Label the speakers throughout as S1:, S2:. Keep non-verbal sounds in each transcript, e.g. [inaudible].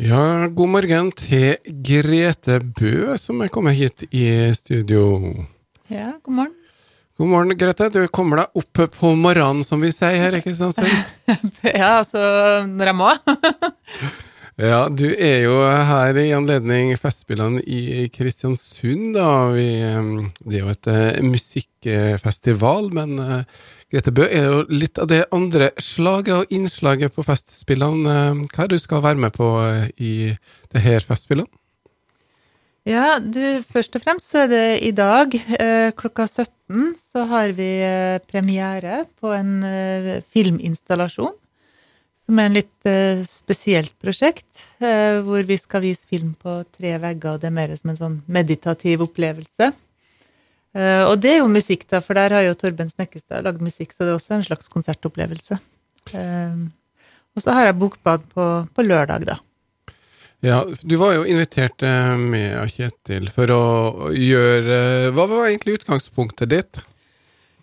S1: Ja, god morgen til Grete Bø, som er kommet hit i studio.
S2: Ja, god morgen.
S1: God morgen, Grete. Du kommer deg opp på morgenen, som vi sier her i Kristiansund. [laughs]
S2: ja, altså når jeg må. [laughs]
S1: ja, du er jo her i anledning Festspillene i Kristiansund, da. Vi, det er jo et uh, musikkfestival, men uh, Grete Bø er jo litt av det andre slaget og innslaget på Festspillene. Hva er det du skal være med på eh, i det her Festspillene?
S2: Ja, du, først og fremst så er det i dag eh, klokka 17 så har vi eh, premiere på en eh, filminstallasjon. Som er en litt eh, spesielt prosjekt, eh, hvor vi skal vise film på tre vegger. og Det er mer som en sånn meditativ opplevelse. Eh, og det er jo musikk, da, for der har jo Torben Snekkestad lagd musikk, så det er også en slags konsertopplevelse. Uh, og så har jeg bokbad på, på, lørdag, da.
S1: Ja, du var jo invitert eh, med Kjetil for å gjøre Hva var egentlig utgangspunktet ditt?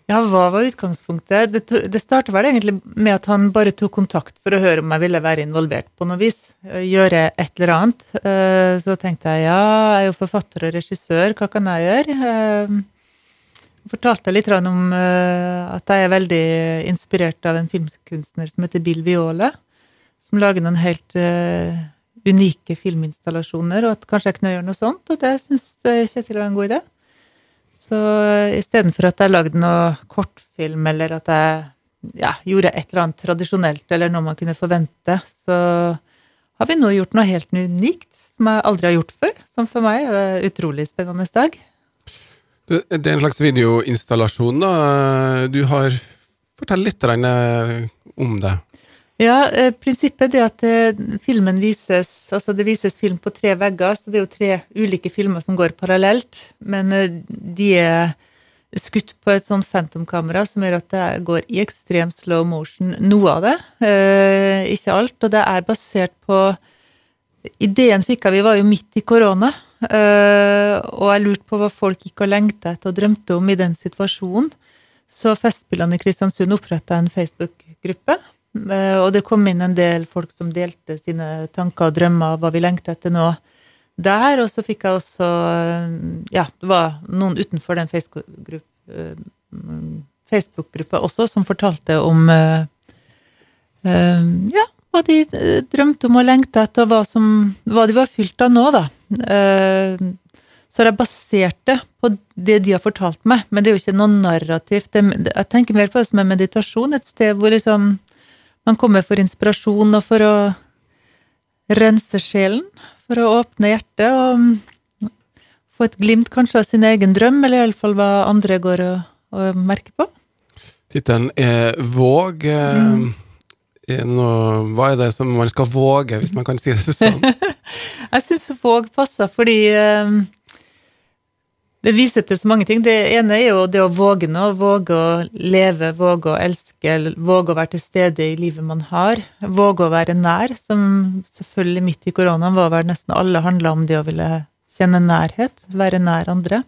S2: Ja, hva var utgangspunktet? Det, det startet vel egentlig med at han bare tok kontakt for å høre om jeg ville være involvert på noe vis. Gjøre et eller annet. Så tenkte jeg ja, jeg er jo forfatter og regissør, hva kan jeg gjøre? fortalte litt om at jeg er veldig inspirert av en filmkunstner som heter Bill Viole, som lager noen helt unike filminstallasjoner, og at kanskje jeg kunne gjøre noe sånt, og det syns Kjetil var en god idé. Så istedenfor at jeg lagde noe kortfilm, eller at jeg ja, gjorde et eller annet tradisjonelt, eller noe man kunne forvente, så har vi nå gjort noe helt unikt som jeg aldri har gjort før. Som for meg er en utrolig spennende dag.
S1: Det, er en slags videoinstallasjon, da. Du har Fortell litt om det.
S2: Ja, eh, prinsippet er at eh, filmen vises Altså det vises film på tre vegger, så det er jo tre ulike filmer som går parallelt. Men de er skutt på et sånn Phantom-kamera som gjør at det går i ekstrem slow motion. Noe av det, ikke alt. Og det er basert på Ideen fikk jeg, vi var jo midt i korona. Uh, og jeg lurte på hva folk gikk og lengta etter og drømte om i den situasjonen. Så Festspillene i Kristiansund oppretta en Facebook-gruppe. Uh, og det kom inn en del folk som delte sine tanker og drømmer hva vi lengter etter nå der. Og så fikk jeg også uh, Ja, det var noen utenfor den Facebook-gruppa også som fortalte om ja, hva de eh, drømte om og lengta etter, og hva, som, hva de var fylt av nå, da. Eh, så har jeg basert det på det de har fortalt meg, men det er jo ikke noe narrativt. jeg tenker mer på det som en meditasjon, et sted hvor liksom man kommer for inspirasjon og for å rense sjelen, for å åpne hjertet og få et glimt kanskje av sin egen drøm, eller iallfall hva andre går og, og merker på.
S1: Tittelen er Våg. Mm noe, hva er det som man skal våge, hvis man kan si det sånn? [laughs]
S2: jeg syns våg passer, fordi um, det viser til så mange ting. Det ene er jo det å våge noe. Våge å leve, våge å elske, våge å være til stede i livet man har. Våge å være nær, som selvfølgelig midt i koronaen var vel nesten alle handla om det å ville kjenne nærhet, være nær andre.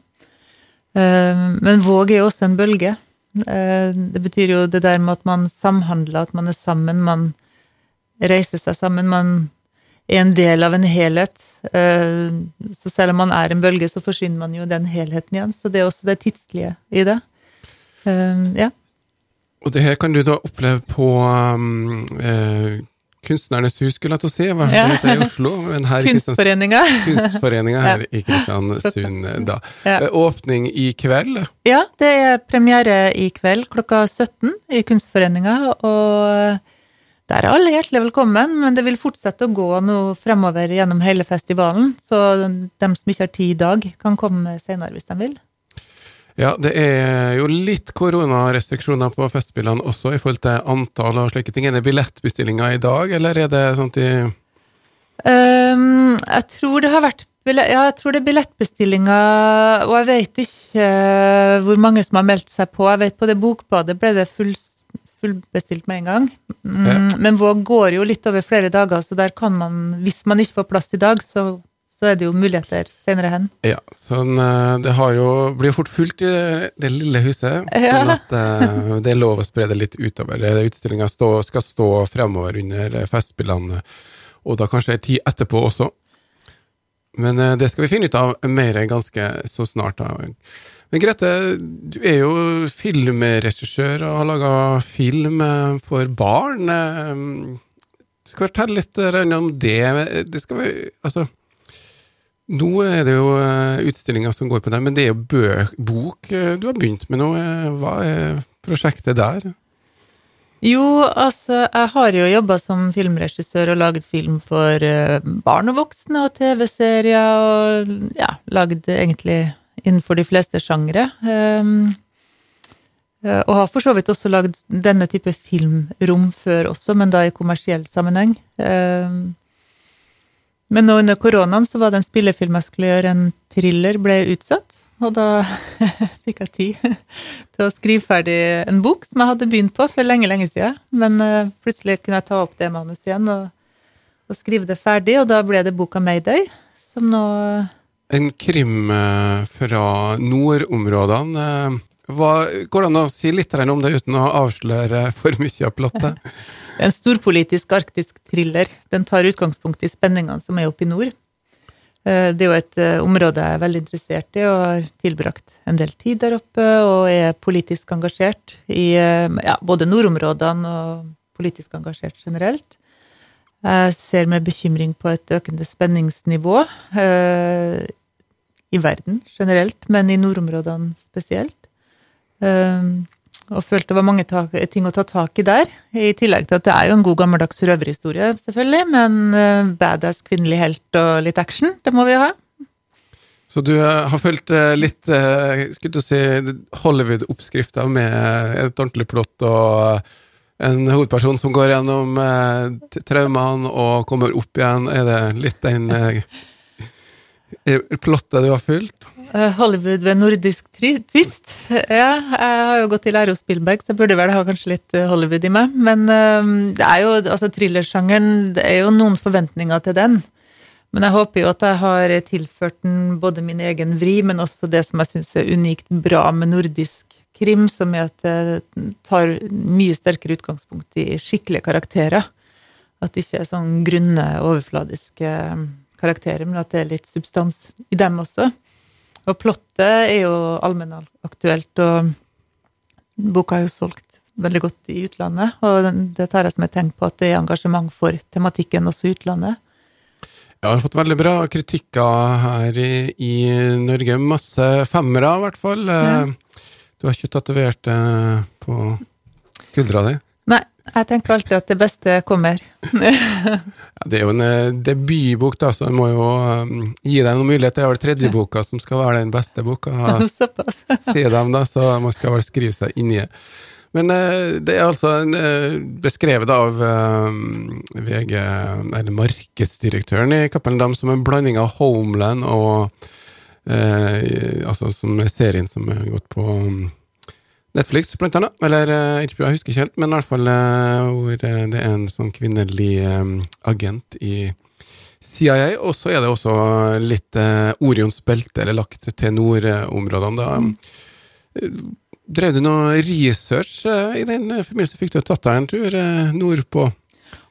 S2: Um, men våg er jo også en bølge. Eh, det betyr jo det der med at man samhandler, at man er sammen, man reiser seg sammen, man er en del av en helhet. Eh, så selv om man er en bølge, så forsvinner man jo den helheten igjen. Så det er også det tidslige i det. Eh, ja.
S1: Og det her kan du da oppleve på um, Kunstnernes hus, skulle jeg til å si. Hva ja. i Oslo?
S2: Kunstforeninga.
S1: Kunstforeninga her i Kristiansund, da. Ja. Eh, åpning i kveld?
S2: Ja, det er premiere i kveld klokka 17 i Kunstforeninga. Og der er alle hjertelig velkommen, men det vil fortsette å gå nå fremover gjennom hele festivalen. Så dem som ikke har tid i dag, kan komme senere hvis de vil.
S1: Ja, det er jo litt koronarestriksjoner på Festspillene også, i forhold til antall og slike ting. Er det billettbestillinger i dag, eller er det sånn i
S2: um, Jeg tror det har vært ja, jeg tror det er billettbestillinger, og jeg vet ikke uh, hvor mange som har meldt seg på. Jeg vet på det Bokbadet ble det full, fullbestilt med en gang. Mm, ja. Men Våg går jo litt over flere dager, så der kan man, hvis man ikke får plass i dag, så så er det jo muligheter senere hen.
S1: Ja, sånn, eh, det har jo, blir fort fullt i det lille huset, ja. sånn at uh, det er lov å spre det litt utover. Utstillinga skal stå fremover under Festspillene og da kanskje ei tid etterpå også. Men eh, det skal vi finne ut av mer ganske så snart. da. Men Grete, du er jo filmregissør og har laga film eh, for barn. Du skal fortelle litt om det. det skal vi, altså, nå er det jo utstillinger som går på det, men det er jo bøk, bok du har begynt med nå. Hva er prosjektet der?
S2: Jo, altså, jeg har jo jobba som filmregissør og laget film for barn og voksne og TV-serier, og ja, lagd egentlig innenfor de fleste sjangre. Um, og har for så vidt også lagd denne type filmrom før også, men da i kommersiell sammenheng. Um, men nå under koronaen så var det en spillefilm jeg skulle gjøre, en thriller, ble utsatt. Og da [laughs] fikk jeg tid [laughs] til å skrive ferdig en bok som jeg hadde begynt på for lenge, lenge siden. Men uh, plutselig kunne jeg ta opp det manuset igjen og, og, skrive det ferdig, og da ble det boka Mayday, som nå
S1: En krim uh, fra nordområdene. Hva, går det an å si litt om det uten å avsløre for mye av plottet? [laughs]
S2: en storpolitisk arktisk thriller. Den tar utgangspunkt i spenningene som er oppe i nord. Eh, det er jo et eh, område jeg er veldig interessert i, og har tilbrakt en del tid der oppe. Og er politisk engasjert i eh, ja, både nordområdene og politisk engasjert generelt. Jeg ser med bekymring på et økende spenningsnivå eh, i verden generelt, men i nordområdene spesielt. Eh, og følte det var mange ting å ta tak i der. I tillegg til at det er jo en god gammeldags røverhistorie, selvfølgelig, men uh, badass kvinnelig helt og litt action, det må vi jo ha.
S1: Så du uh, har fulgt uh, litt skulle du si, Hollywood-oppskrifta med et ordentlig plott og en hovedperson som går gjennom traumene og kommer opp igjen. Er det litt den plottet du har fulgt?
S2: Eh, Hollywood ved nordisk twist. Ja, jeg har jo gått lære hos Spielberg, så jeg burde vel ha kanskje litt eh, Hollywood i meg. Men eh, det er jo, altså thrillersjangeren, det er jo noen forventninger til den. Men jeg håper jo at jeg har tilført den både min egen vri, men også det som jeg syns er unikt bra med nordisk krim, som er at det tar mye sterkere utgangspunkt i skikkelige karakterer. At det ikke er sånn grunne, overfladiske karakterer, men at det er litt substans i dem også. Og plottet er jo allmennaktuelt, og boka er jo solgt veldig godt i utlandet. Og det tar jeg som et tegn på at det er engasjement for tematikken også i utlandet.
S1: Jeg har fått veldig bra kritikker her i, i Norge. Masse femmere, i hvert fall. Ja. Du har ikke tatovert det på skuldra di?
S2: Jeg tenker alltid at det beste kommer.
S1: ja, det er jo en uh, debutbok, da, så jeg må jo um, gi deg noen muligheter. Det er vel tredje boka som skal være den beste boka. [laughs]
S2: Såpass. [laughs]
S1: Se dem, da, så man skal vel skrive seg inn i det. Men uh, det er altså uh, beskrevet av VG, eller markedsdirektøren i Cappelen Dam, som en blanding av Homeland og altså som serien som er gått på um, Netflix, blant annet. Eller HBO, jeg husker ikke helt, men i hvert fall uh, hvor eh, det er en sånn kvinnelig um, agent i CIA. Og så er det også litt uh, Orions belte, eller lagt til nordområdene. Da mm. drev du noe research uh, i den forbindelse? Fikk du tatt deg en tur nordpå?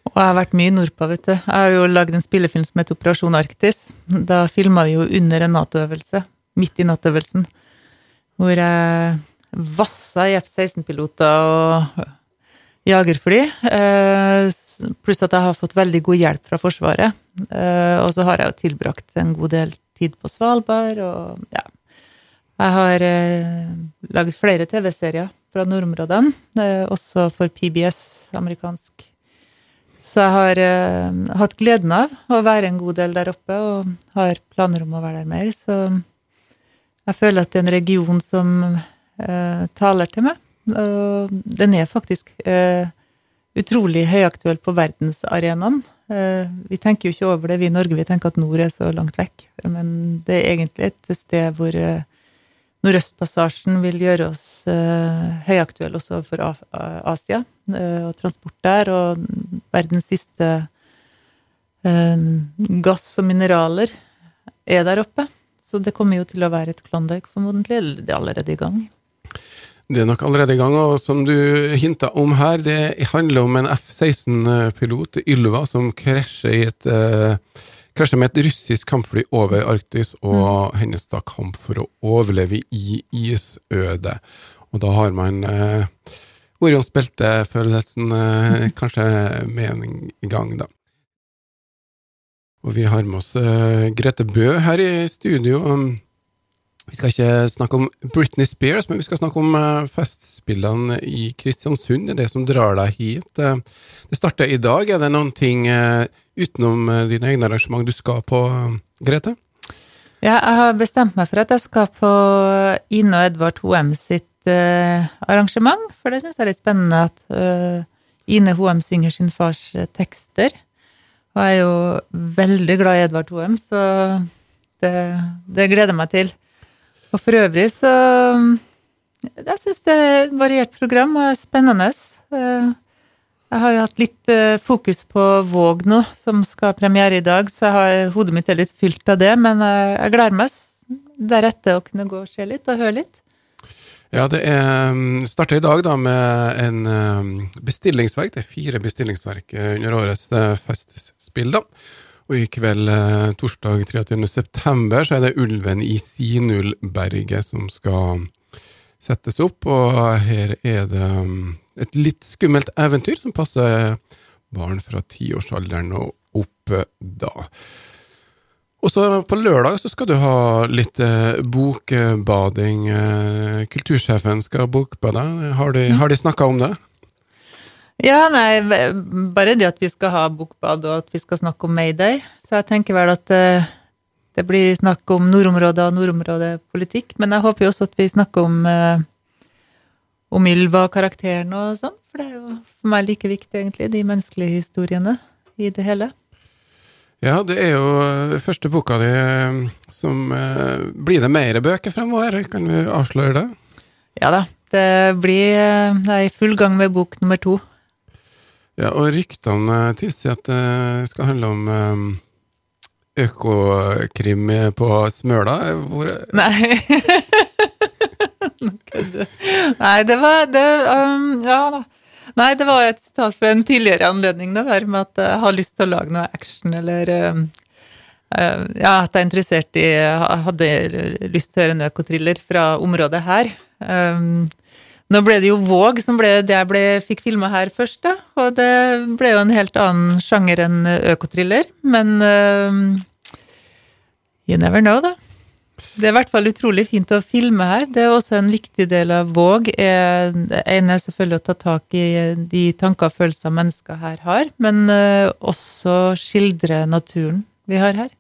S2: Og jeg har vært mye nordpå, vet du. Jeg har jo lagd en spillefilm som heter Operasjon Arktis. Da filma vi jo under en Nato-øvelse. Midt i Nato-øvelsen. Hvor jeg vassa i F-16-piloter og jagerfly. Eh, pluss at jeg har fått veldig god hjelp fra Forsvaret. Eh, og så har jeg jo tilbrakt en god del tid på Svalbard, og ja. Jeg har eh, laget flere TV-serier fra nordområdene, også for PBS, amerikansk. Så jeg har hatt gleden av å være en god del der oppe, og har planer om å være der mer. Så jeg føler at det er en region som taler til meg. Og den er faktisk eh, utrolig høyaktuell på verdensarenaen. Eh, vi tenker jo ikke over det, vi i Norge. Vi tenker at nord er så langt vekk. Men det er egentlig et sted hvor Nordøstpassasjen vil gjøre oss høyaktuelle også for Asia. og transport der. Og verdens siste gass og mineraler er der oppe. Så det kommer jo til å være et Klondyke, formodentlig. Eller det er allerede i gang.
S1: Det er nok allerede i gang, og som du hinta om her, det handler om en F-16-pilot, Ylva, som krasjer, i et, eh, krasjer med et russisk kampfly over Arktis, og mm. hennes da kamp for å overleve i isødet. Og da har man eh, Orions belte-følelsen eh, [laughs] kanskje med en gang, da. Og vi har med oss eh, Grete Bø her i studio. Um, vi skal ikke snakke om Britney Spears, men vi skal snakke om uh, festspillene i Kristiansund. Det som drar deg hit. Uh, det starter i dag. Er det noen ting uh, utenom dine egne arrangement du skal på, Grete?
S2: Ja, jeg har bestemt meg for at jeg skal på Ine og Edvard Hoem sitt arrangement. For det syns jeg er litt spennende at Ine Hoem synger sin fars tekster. Og jeg er jo veldig glad i Edvard Hoem, så det, det gleder jeg meg til. Og for øvrig så Jeg syns det er et variert program og spennende. Eh, jeg har jo hatt litt eh, fokus på Våg nå, som skal ha premiere i dag, så har, hodet mitt er litt fylt av det. Men jeg gleder meg deretter å kunne gå og se litt og høre litt.
S1: Ja, det er, mm, starter i dag da med en bestillingsverk. Det er fire bestillingsverk under årets eh, festspill. da. Og i kveld, eh, torsdag 23.9, så er det Ulven i Sinulberget som skal settes opp. Og her er det um, et litt skummelt eventyr som passer barn fra tiårsalderen og opp da. Og så på lørdag så skal du ha litt eh, bokbading. Eh, kultursjefen skal bokbade. Har de, har de snakka om det?
S2: Ja, nei, bare det at vi skal ha bokbad og at vi skal snakke om Mayday. Så jeg tenker vel at uh, det blir snakk om nordområder og nordområdepolitikk. Men jeg håper jo også at vi snakker om, uh, om Ylva-karakteren og sånn. For det er jo for meg like viktig, egentlig, de menneskelige historiene i det hele.
S1: Ja, det er jo eh, første boka di som Blir det mer bøker fremover? Kan du avsløre det?
S2: Ja da. Det blir Jeg er i full gang med bok nummer to.
S1: Ja, og ryktene tilsier at det skal handle om um, økokrim på Smøla. Hvor
S2: Nei. [laughs] Nei, det var det, um, Ja da. Nei, det var et sitat fra en tidligere anledning, det der med at jeg har lyst til å lage noe action, eller um, Ja, at jeg er interessert i Hadde lyst til å høre en økotriller fra området her. Um, nå ble det jo Våg som ble det jeg ble, fikk filma her først, da. Og det ble jo en helt annen sjanger enn økotriller. Men uh, you never know, da. Det er i hvert fall utrolig fint å filme her. Det er også en viktig del av Våg. Det ene er selvfølgelig å ta tak i de tanker og følelser mennesker her har, men også skildre naturen vi har her,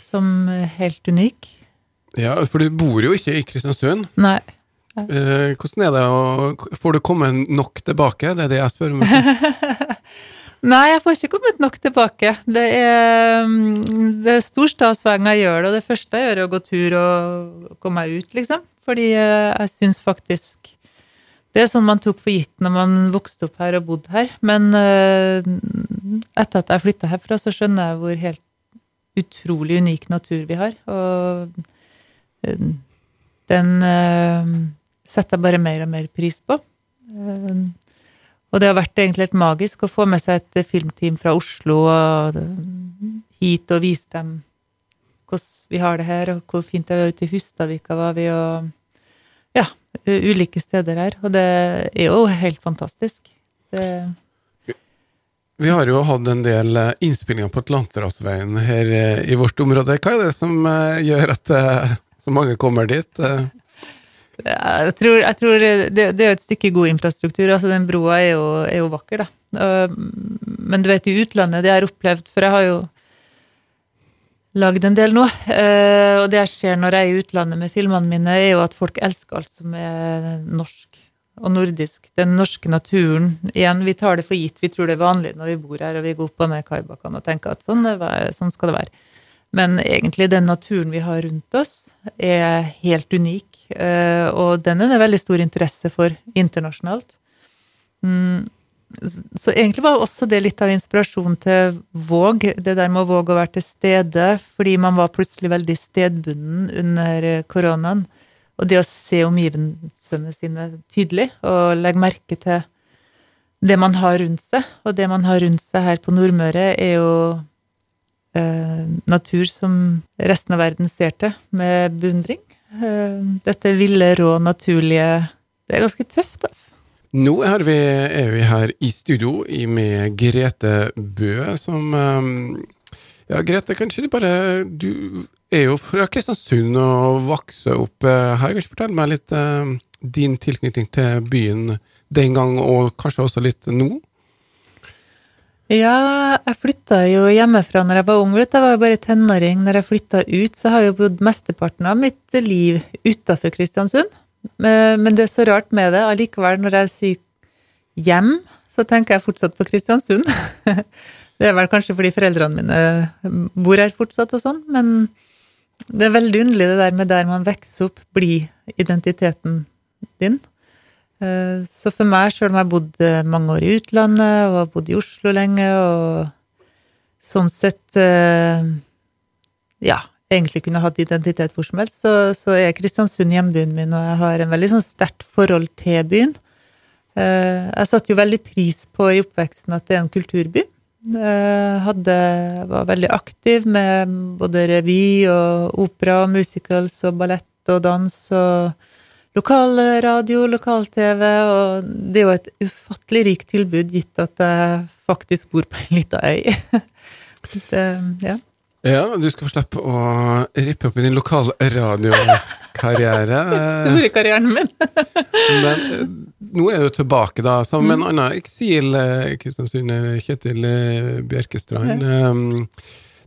S2: som helt unik.
S1: Ja, for du bor jo ikke i Kristiansund.
S2: Nei.
S1: Eh, hvordan er det å Får du komme nok tilbake? Det er det jeg spør om. [laughs]
S2: Nei, jeg får ikke kommet nok tilbake. Det er, mm, det er stor stas hver gang jeg gjør det. Og det første jeg gjør, er å gå tur og komme meg ut, liksom. Fordi eh, jeg syns faktisk Det er sånn man tok for gitt når man vokste opp her og bodde her. Men uh, etter at jeg flytta herfra, så skjønner jeg hvor helt utrolig unik natur vi har. Og uh, den uh, setter jeg bare mer og mer pris på. Eh, og det har vært egentlig helt magisk å få med seg et filmteam fra Oslo og hit og vise dem hvordan vi har det her, og hvor fint det er ute i Hustadvika var vi, og ja, ulike steder her. Og det er jo helt fantastisk. Det
S1: vi har jo hatt en del innspillinger på Atlanterhavsveien her eh, i vårt område. Hva er det som eh, gjør at så mange kommer dit?
S2: Jeg tror, jeg tror det, det, er jo et stykke god infrastruktur. altså Den broa er jo, er jo vakker, da. Men du vet, i utlandet, det jeg har opplevd For jeg har jo lagd en del nå. Eh, og det jeg ser når jeg er i utlandet med filmene mine, er jo at folk elsker alt som er norsk og nordisk. Den norske naturen. Igjen, vi tar det for gitt. Vi tror det er vanlig når vi bor her og vi går opp og ned Karbakan og tenker at sånn, sånn skal det være. Men egentlig den naturen vi har rundt oss, er helt unik. Eh, og den er det veldig stor interesse for internasjonalt. Mm, så egentlig var også det litt av inspirasjon til Våg, det der med å våge å være til stede, fordi man var plutselig veldig stedbunden under koronaen. og det å se omgivelsene sine tydelig, og legge merke til det man har rundt seg. Og det man har rundt seg her på Nordmøre, er jo eh, natur som resten av verden ser til med beundring. Eh, dette ville, rå, naturlige Det er ganske tøft, altså.
S1: Nå er vi, er vi her i studio med Grete Bø, som eh, Ja, Grete, kanskje du bare Du er jo fra Kristiansund og vokste opp eh, her. Kanskje fortelle meg litt din tilknytning til byen den gang, og kanskje også litt nå?
S2: Ja, jeg flytta jo hjemmefra når jeg var ung. Jeg var jo bare tenåring når jeg flytta ut. Så har jeg jo bodd mesteparten av mitt liv utafor Kristiansund. Men det er så rart med det. Allikevel, når jeg sier hjem, så tenker jeg fortsatt på Kristiansund. [laughs] Det er vel kanskje fordi foreldrene mine bor her fortsatt og sånn, men det er veldig underlig det der med der man vokser opp, blir identiteten din. Eh, så for meg, sjøl om jeg har bodd eh, mange år i utlandet og har bodd i Oslo lenge, og sånn sett eh, ja, egentlig kunne hatt identitet hvor som helst, så, så er Kristiansund hjembyen min, og jeg har en veldig sånn sterkt forhold til byen. Jeg satte jo veldig pris på i oppveksten at det er en kulturby. Hadde, var veldig aktiv med både revy og opera og musicals og ballett og dans og lokalradio, lokal-TV, og det er jo et ufattelig rikt tilbud, gitt at jeg faktisk bor på en lita øy. [laughs] det, ja.
S1: ja, du skal få slippe å rippe opp i din lokalradiokarriere. [laughs]
S2: Store karrieren min. [laughs]
S1: Men eh, nå er du tilbake, da, sammen med en annen eksil, eh, Kristiansunder, Kjetil eh, Bjerkestrand. Ja.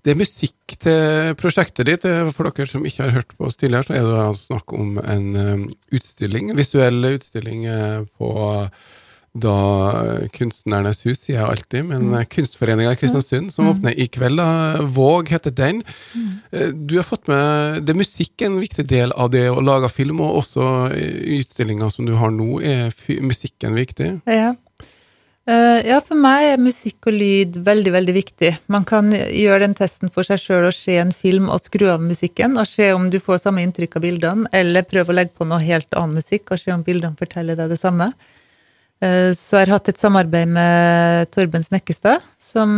S1: Det er musikk til prosjektet ditt. For dere som ikke har hørt på oss tidligere, så er det snakk om en um, utstilling, visuell utstilling eh, på da Kunstnernes hus, sier jeg alltid, men mm. Kunstforeninga i Kristiansund, som mm. åpner i kveld. da, Våg heter den. Mm. Eh, du har fått med Det er musikk en viktig del av det å lage film, og også i utstillinga som du har nå, er musikken viktig?
S2: Ja. Eh, ja, for meg er musikk og lyd veldig, veldig viktig. Man kan gjøre den testen for seg sjøl og se en film og skru av musikken, og se om du får samme inntrykk av bildene, eller prøve å legge på noe helt annen musikk og se om bildene forteller deg det samme. Eh, så jeg har hatt et samarbeid med Torben Snekkestad, som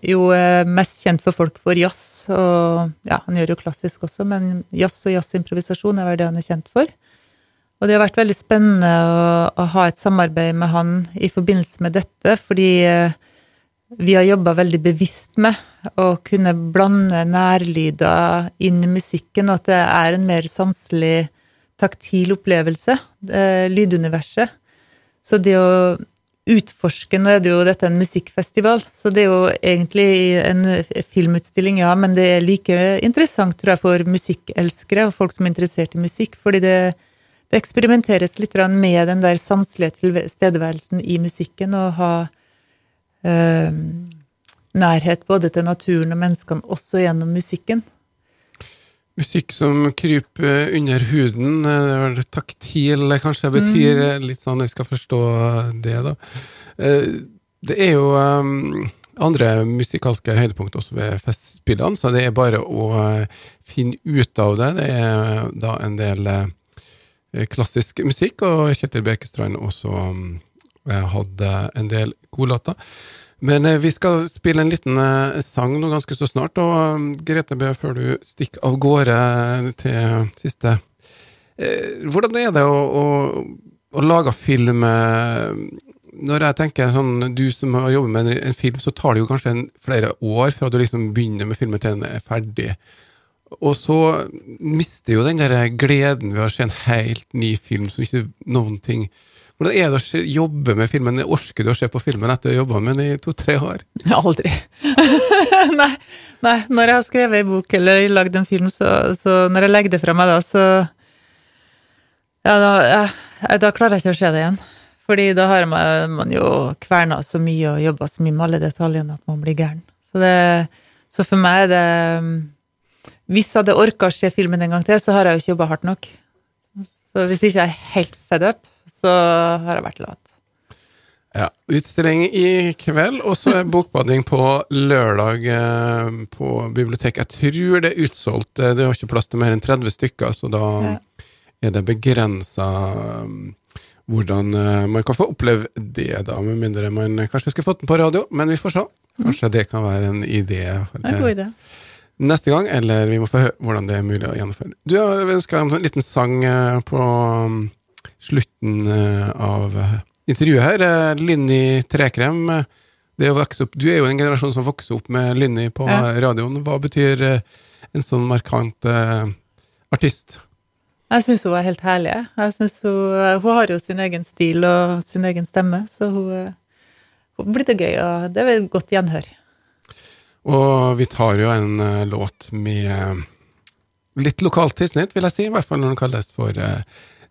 S2: jo er mest kjent for folk for jazz, og ja, han gjør jo klassisk også, men jazz og jazzimprovisasjon er vel det han er kjent for. Og det har vært veldig spennende å, å, ha et samarbeid med han i forbindelse med dette, fordi eh, vi har jobba veldig bevisst med å kunne blande nærlyder inn i musikken, og at det er en mer sanselig, taktil opplevelse, lyduniverset. Så det å utforske Nå er det jo dette en musikkfestival, så det er jo egentlig en filmutstilling, ja, men det er like interessant, tror jeg, for musikkelskere og folk som er interessert i musikk, fordi det det eksperimenteres litt med den der sanselige tilstedeværelsen i musikken, og ha øh, nærhet både til naturen og menneskene også gjennom musikken.
S1: Musikk som kryper under huden, det er taktil kanskje betyr mm. litt sånn jeg skal forstå det, da. Eh, det er jo andre musikalske høydepunkt også ved festspillene, så det er bare å finne ut av det. Det er da en del Eh, klassisk musikk, og Kjetil Bekestrand også eh, hadde en del gode låter. Men eh, vi skal spille en liten sang nå ganske så snart, og Grete Bø, før du stikker av gårde til siste Hvordan er det å, å, å lage film når jeg tenker sånn, Du som har jobbet med en, film, så tar det jo kanskje en, flere år fra du liksom begynner med filmen til den er ferdig. Og så mister jo den der gleden ved å se en helt ny film som ikke noen ting Hvordan er det å jobbe med filmen? Orker du å se på filmen etter å ha jobba med den i to-tre år?
S2: Aldri. [laughs] nei, nei, når jeg har skrevet en bok eller lagd en film, så, så, når jeg legger det fra meg da, så Ja, da, jeg, da klarer jeg ikke å se det igjen. Fordi da har man, man jo kverna så mye og jobba så mye med alle detaljene at man blir gæren. Så, det, så for meg er det hvis jeg hadde orka å se filmen en gang til, så har jeg jo ikke jobba hardt nok. Så hvis ikke jeg er helt fed up, så har jeg vært lat.
S1: Ja. Utstilling i kveld, og så er bokbading på lørdag eh, på biblioteket. Jeg tror det er utsolgt. Det har ikke plass til mer enn 30 stykker, så da er det begrensa um, hvordan man kan få oppleve det, da, med mindre man kanskje skulle fått den på radio, men vi får se. Kanskje det kan være en idé.
S2: Det er en god idé.
S1: Neste gang, eller vi må få høre hvordan det er mulig å gjennomføre. Du har ønska en liten sang uh, på um, slutten uh, av intervjuet her. Linni Trekrem. Det å vokse opp, du er jo en generasjon som vokser opp med Linni på
S2: Ja.
S1: radioen. Hva betyr en sånn markant artist?
S2: Jeg syns hun er helt herlig. Jeg synes hun, hun har jo sin egen stil og sin egen stemme, så hun, hun blir det gøy, og det er et godt gjenhør.
S1: Og vi tar jo en uh, låt med litt lokalt tilsnitt, vil jeg si, i hvert fall når den kalles for uh,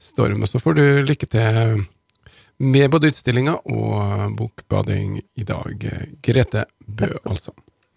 S1: Storm. Og så får du lykke til med både utstillinga og bokbading i dag. Grete Bø, altså.